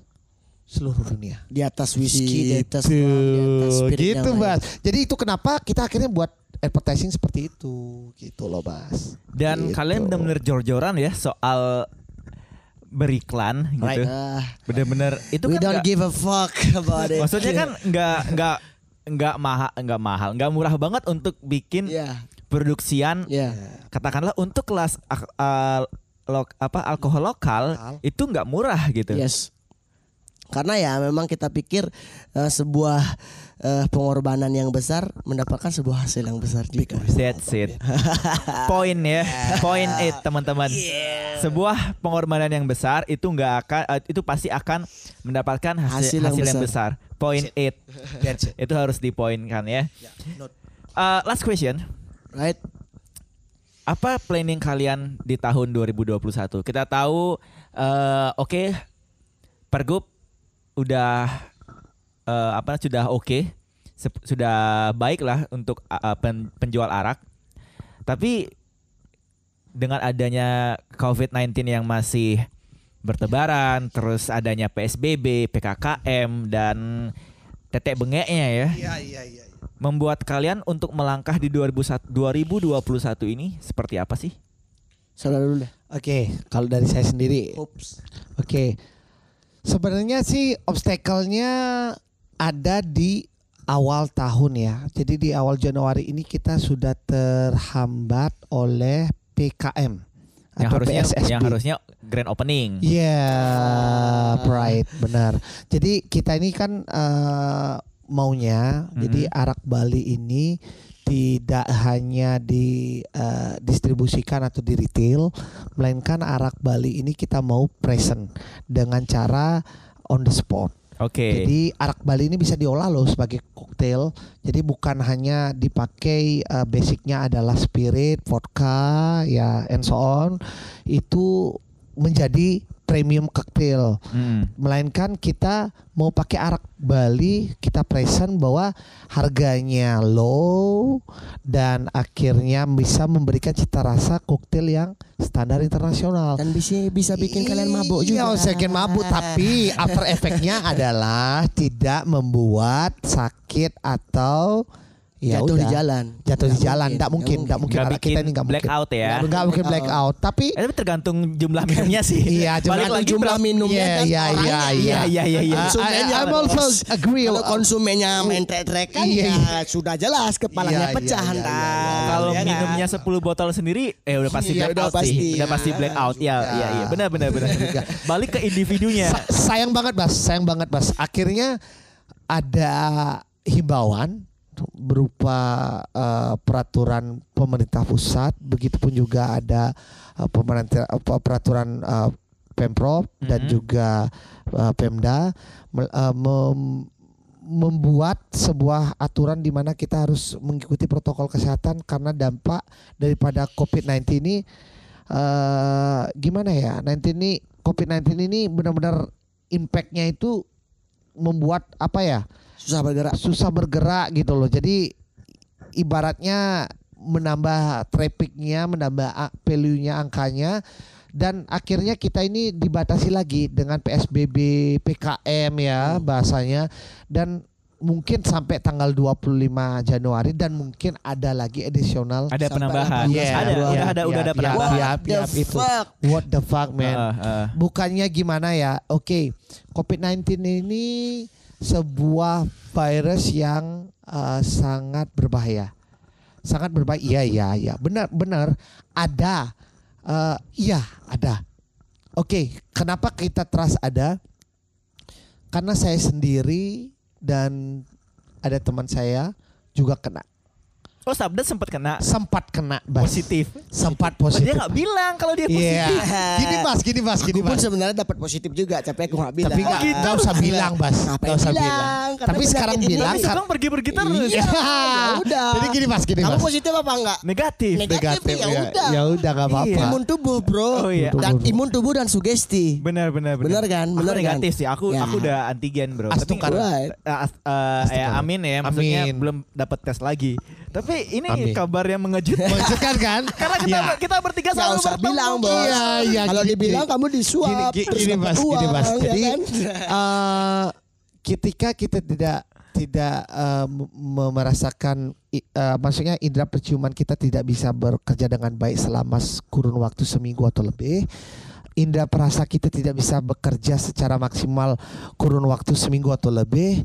seluruh dunia. Di atas whisky, di atas rum, di atas gitu. Bas. Jadi itu kenapa kita akhirnya buat advertising seperti itu, gitu loh Bas. Dan Gitu. kalian bener-bener jor-joran ya soal beriklan gitu. Right. Ah, Bener-bener itu we kan don't nggak- give a fuck about it. maksudnya kan nggak nggak nggak mahal nggak mahal nggak murah banget untuk bikin Ya, produksian ya. katakanlah untuk kelas al- lo- apa alkohol lokal Lokal. itu nggak murah gitu. Yes. Karena ya memang kita pikir eh, sebuah eh, pengorbanan yang besar mendapatkan sebuah hasil yang besar juga. That's it. Poin ya, poin it teman-teman. Sebuah pengorbanan yang besar itu nggak akan eh, itu pasti akan mendapatkan hasil, Hasil yang hasil yang besar. besar. Poin it. That's it. itu harus dipoinkan ya. note. Uh, last question. Right? Apa planning kalian di tahun 2021? Kita tahu eh, oke Pergub udah eh, apa sudah oke sep- sudah baik lah untuk uh, pen- penjual arak. Tapi dengan adanya COVID-19 yang masih bertebaran, terus adanya PSBB, PKKM dan tetek bengeknya ya, Iya iya iya. membuat kalian untuk melangkah di 2001 2021 ini seperti apa sih? Saudara dulu deh. Oke, kalau dari saya sendiri, Ups. oke. Sebenarnya sih obstacle-nya ada di awal tahun ya. Jadi di awal Januari ini kita sudah terhambat oleh PKM Yang atau harusnya PSSB. yang harusnya grand opening. Iya, right, benar. Jadi kita ini kan eh, maunya, jadi arak Bali ini tidak hanya didistribusikan atau di retail, melainkan arak Bali ini kita mau present dengan cara on the spot. Oke. Jadi arak Bali ini bisa diolah loh sebagai koktail. Jadi bukan hanya dipakai eh, basicnya adalah spirit, vodka, ya and so on. Itu menjadi premium cocktail. Mm. Melainkan kita mau pakai arak Bali, kita present bahwa harganya low dan akhirnya bisa memberikan cita rasa koktail yang standar internasional. Dan bisa bisa bikin kalian mabuk juga. Iya, saya bikin mabuk tapi after efeknya adalah tidak membuat sakit atau ya Jatuh di udah, jalan. Jatuh di Nggak jalan, mungkin, tidak mungkin, nggak tidak mungkin. Nggak Anak kita bikin ini nggak mungkin. blackout ya. Nggak mungkin blackout. Tapi Eh, tapi tergantung jumlah minumnya sih. Iya, jumlah- lagi jumlah minumnya Iya, dan iya, orangnya. iya, Iya, iya, iya, iya. I- Konsumennya I'm also agree. Kalau konsumennya main trek kan Iya, ya sudah jelas kepalanya Iya, pecah iya, iya, iya, Kalau Ya kan? minumnya 10 botol sendiri eh udah pasti Iya, udah blackout pasti. sih. Udah pasti Ya, blackout. Ya, iya, iya. Benar, benar, benar. Balik ke individunya. Sa- sayang banget Bas, sayang banget Bas. Akhirnya ada himbauan berupa eh, peraturan pemerintah pusat, begitupun juga ada eh, pemerintah apa, peraturan eh, pemprov dan Mhm. juga eh, pemda mel- eh, mem- membuat sebuah aturan di mana kita harus mengikuti protokol kesehatan karena dampak daripada COVID-19 ini eh gimana ya? 19 ini COVID-19 ini benar-benar impactnya itu membuat apa ya? Susah bergerak. susah bergerak gitu loh. Jadi ibaratnya menambah trafficnya, menambah value-nya angkanya dan akhirnya kita ini dibatasi lagi dengan PSBB, PKM ya bahasanya dan mungkin sampai tanggal 25 Januari dan mungkin ada lagi additional Ada penambahan. 18 Ada, Yeah, udah yeah, ada, udah yeah, ada yeah, penambahan. yeah, What yeah, the itu. fuck? What the fuck man? Heeh, heeh. bukannya gimana ya? Oke, COVID-19 ini sebuah virus yang eh, sangat berbahaya. Sangat berbahaya. Iya, iya, iya. Benar, benar. Ada. Iya, ada. Oke, kenapa kita trust ada? Karena saya sendiri dan ada teman saya juga kena. Oh, Sabda sempat kena Sempat kena, Bas. positif. Sempat Oh, positif. dia nggak bilang kalau dia Iya. positif. Gini, Bas, gini, Bas, gini, Aku pun Bas. sebenarnya dapat positif juga, tapi aku nggak bilang. Tapi nggak nggak usah bilang, Bas. Nggak usah bilang? bilang. Tapi sekarang ini bilang Tapi kan. Sabang pergi-pergi terus. Iya, ya udah. Jadi gini, Mas, gini, Kamu Mas. positif apa enggak? Negatif. Negatif, ya udah. Ya udah nggak apa-apa. Iya. Imun tubuh, Bro. Oh, iya. Dan imun tubuh dan sugesti. Benar, benar, Benar kan? Aku Benar kan? negatif sih. Aku Ya. aku udah antigen, Bro. Astukan. Eh, eh, ya, amin ya, maksudnya belum dapat tes lagi. Tapi ini Amin. kabar yang mengejutkan. Mengejutkan kan? Karena kita Ya. kita bertiga selalu usah bertemu. bilang, Bos. Iya, iya. Kalau gini, dibilang gini. kamu disuap, Gini, terus gini, dapat Mas, gini, uang, Mas. ya Jadi kan? eh, ketika kita tidak tidak m- merasakan eh, maksudnya indera perciuman kita tidak bisa bekerja dengan baik selama kurun waktu seminggu atau lebih indera perasa kita tidak bisa bekerja secara maksimal kurun waktu seminggu atau lebih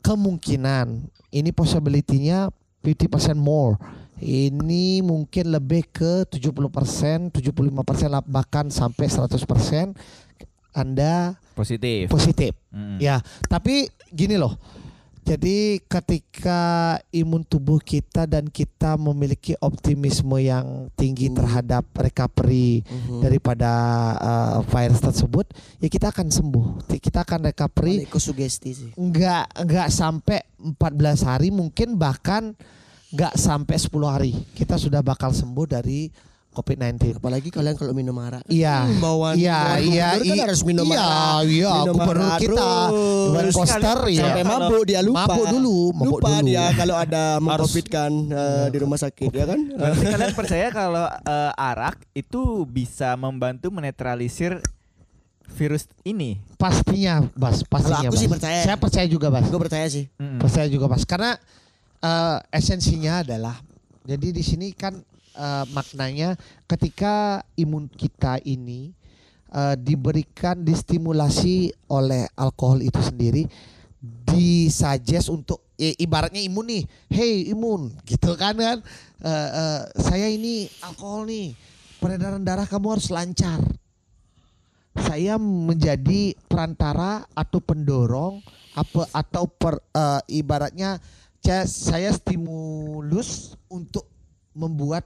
kemungkinan ini possibility-nya 50% more ini mungkin lebih ke 70%, 75% lah, bahkan sampai 100% Anda Positif. positif. Mm. Ya, tapi gini loh. Jadi ketika imun tubuh kita dan kita memiliki optimisme yang tinggi terhadap recovery daripada uh, virus tersebut, ya kita akan sembuh. Kita akan recovery ke sugesti sih. enggak enggak sampai 14 hari mungkin bahkan enggak sampai 10 hari kita sudah bakal sembuh dari COVID-19. Apalagi kalian kalau minum arak. Iya, Hmm, bawaan iya, iya, kan iya, harus minum iya, arak. iya, Minum gubernur kita, buat poster ya. Sampai mabuk dia lupa. Mabuk dulu, mabuk lupa dulu. dia kalau ada mengcovidkan eh, di rumah sakit ya kan. Berarti kalian percaya kalau eh, arak itu bisa membantu menetralisir virus ini? Pastinya, Bas, pastinya. Kalau aku sih Bas. percaya. Saya percaya juga, Bas. Gue percaya sih. Mm-mm. Percaya juga, Bas. Karena eh, esensinya adalah jadi di sini kan eh, maknanya ketika imun kita ini eh, diberikan distimulasi oleh alkohol itu sendiri disuggest untuk i- ibaratnya imun nih, hey imun, gitu kan kan? Eh, eh, saya ini alkohol nih, peredaran darah kamu harus lancar. Saya menjadi perantara atau pendorong apa atau per, eh, ibaratnya saya stimulus untuk membuat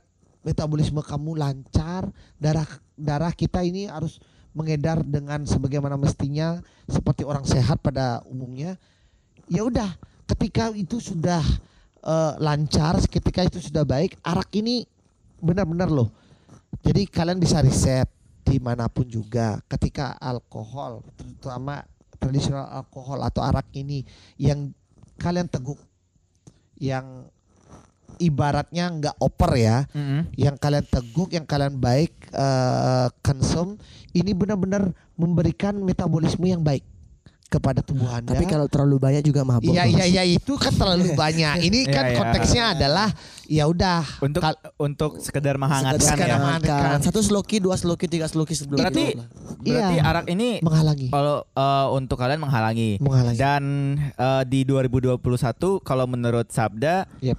metabolisme kamu lancar, darah darah kita ini harus mengedar dengan sebagaimana mestinya seperti orang sehat pada umumnya. Ya udah, ketika itu sudah eh, lancar, ketika itu sudah baik, arak ini benar-benar loh. Jadi kalian bisa riset di mana pun juga, ketika alkohol, terutama tradisional alkohol atau arak ini yang kalian teguk, yang ibaratnya nggak oper ya, Mm-mm. yang kalian teguk, yang kalian baik eh, konsum, ini benar-benar memberikan metabolisme yang baik kepada tubuh Anda. Tapi kalau terlalu banyak juga mabuk. Iya iya iya itu kan terlalu banyak. Ini Iya, kan iya. konteksnya adalah ya udah Untuk kal- untuk sekedar menghangatkan Sekedar ya. menghangatkan. Satu sloki, dua sloki, tiga sloki sebelum Berarti itu. berarti Iya. arak ini menghalangi. kalau eh, untuk kalian menghalangi. Menghalangi. Dan eh, di 2021 kalau menurut Sabda Yep.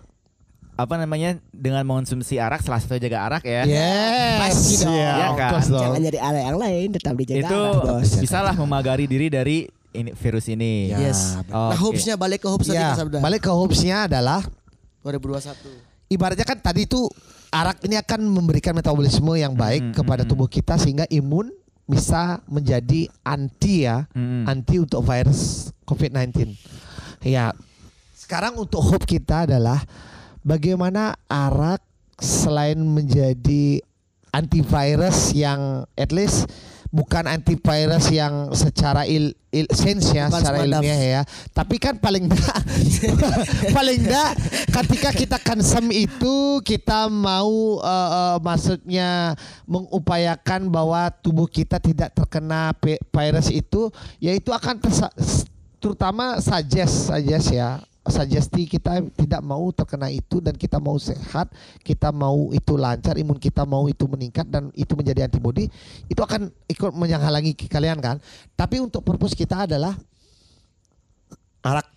Apa namanya dengan mengonsumsi arak salah satu jaga arak ya. Yes. Pasti dong. Iya of kan? Jangan jadi ada yang lain, tetap dijaga. itu bos. bisalah memagari diri dari ini virus ini. Ya, Yes. Oke. Nah, hopesnya balik ke hopes tadi Ya, Abda. balik ke hopesnya adalah 2021. ibaratnya kan tadi itu arak ini akan memberikan metabolisme yang baik Mm, kepada mm, tubuh kita sehingga imun bisa menjadi anti ya, Mm. anti untuk virus COVID-19. Ya. Sekarang untuk hope kita adalah bagaimana arak selain menjadi antivirus yang at least bukan antivirus yang secara il, il sense ya, Bukan secara ilmiah ya. Tapi kan paling enggak paling enggak ketika kita konsum itu kita mau eh, eh, maksudnya mengupayakan bahwa tubuh kita tidak terkena virus itu yaitu akan terutama suggest suggest ya suggesti kita tidak mau terkena itu dan kita mau sehat, kita mau itu lancar, imun kita mau itu meningkat dan itu menjadi antibody, itu akan ikut menghalangi kalian kan. Tapi untuk purpose kita adalah arak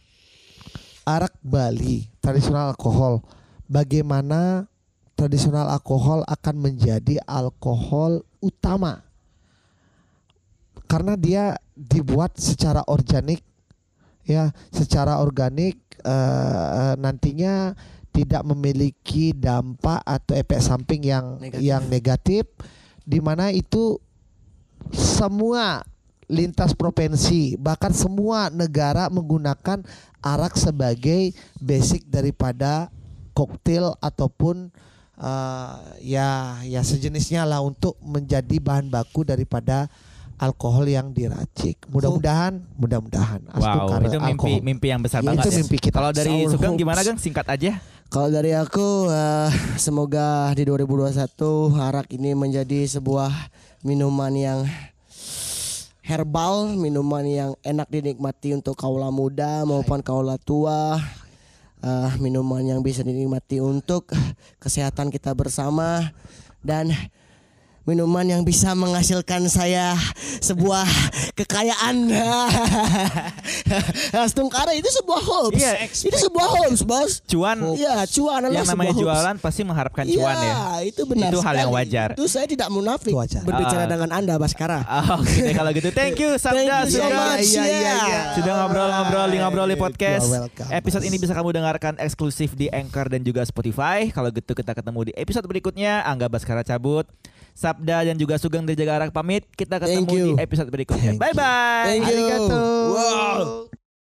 arak Bali, tradisional alkohol. Bagaimana tradisional alkohol akan menjadi alkohol utama? Karena dia dibuat secara organik ya, secara organik eh, nantinya tidak memiliki dampak atau efek samping yang Negatif. yang negatif di mana itu semua lintas provinsi bahkan semua negara menggunakan arak sebagai basic daripada koktail ataupun eh, ya ya sejenisnya lah untuk menjadi bahan baku daripada alkohol yang diracik. Mudah-mudahan, mudah-mudahan. Wow, itu mimpi alkohol. mimpi yang besar Ya, banget. itu ya. mimpi kita. Kalau dari Sour Sugeng hopes. gimana Gang? Singkat aja. Kalau dari aku eh, semoga di 2021 arak ini menjadi sebuah minuman yang herbal, minuman yang enak dinikmati untuk kaula muda maupun kaula tua. Eh, minuman yang bisa dinikmati untuk kesehatan kita bersama dan minuman yang bisa menghasilkan saya sebuah kekayaan. Stungkara itu sebuah hopes. Iya, itu sebuah hopes, Bos. Cuan Iya, cuan adalah yang namanya sebuah hopes. jualan pasti mengharapkan cuan Iya, ya. itu benar. Itu hal yang wajar. Itu saya tidak munafik wajar. berbicara Ah. dengan Anda, Baskara. Ah, Oke deh kalau gitu. Thank you Sabda Thank you so much. Iya, iya, yeah. iya. Sudah ngobrol-ngobrol di ngobrol di podcast. Welcome. Episode ini bisa kamu dengarkan eksklusif di Anchor dan juga Spotify. Kalau gitu kita ketemu di episode berikutnya. Angga Baskara cabut. Sabda dan juga Sugeng dari Jaga Arak pamit. Kita ketemu di episode berikutnya. Bye bye. Thank you. Arigato. Wow.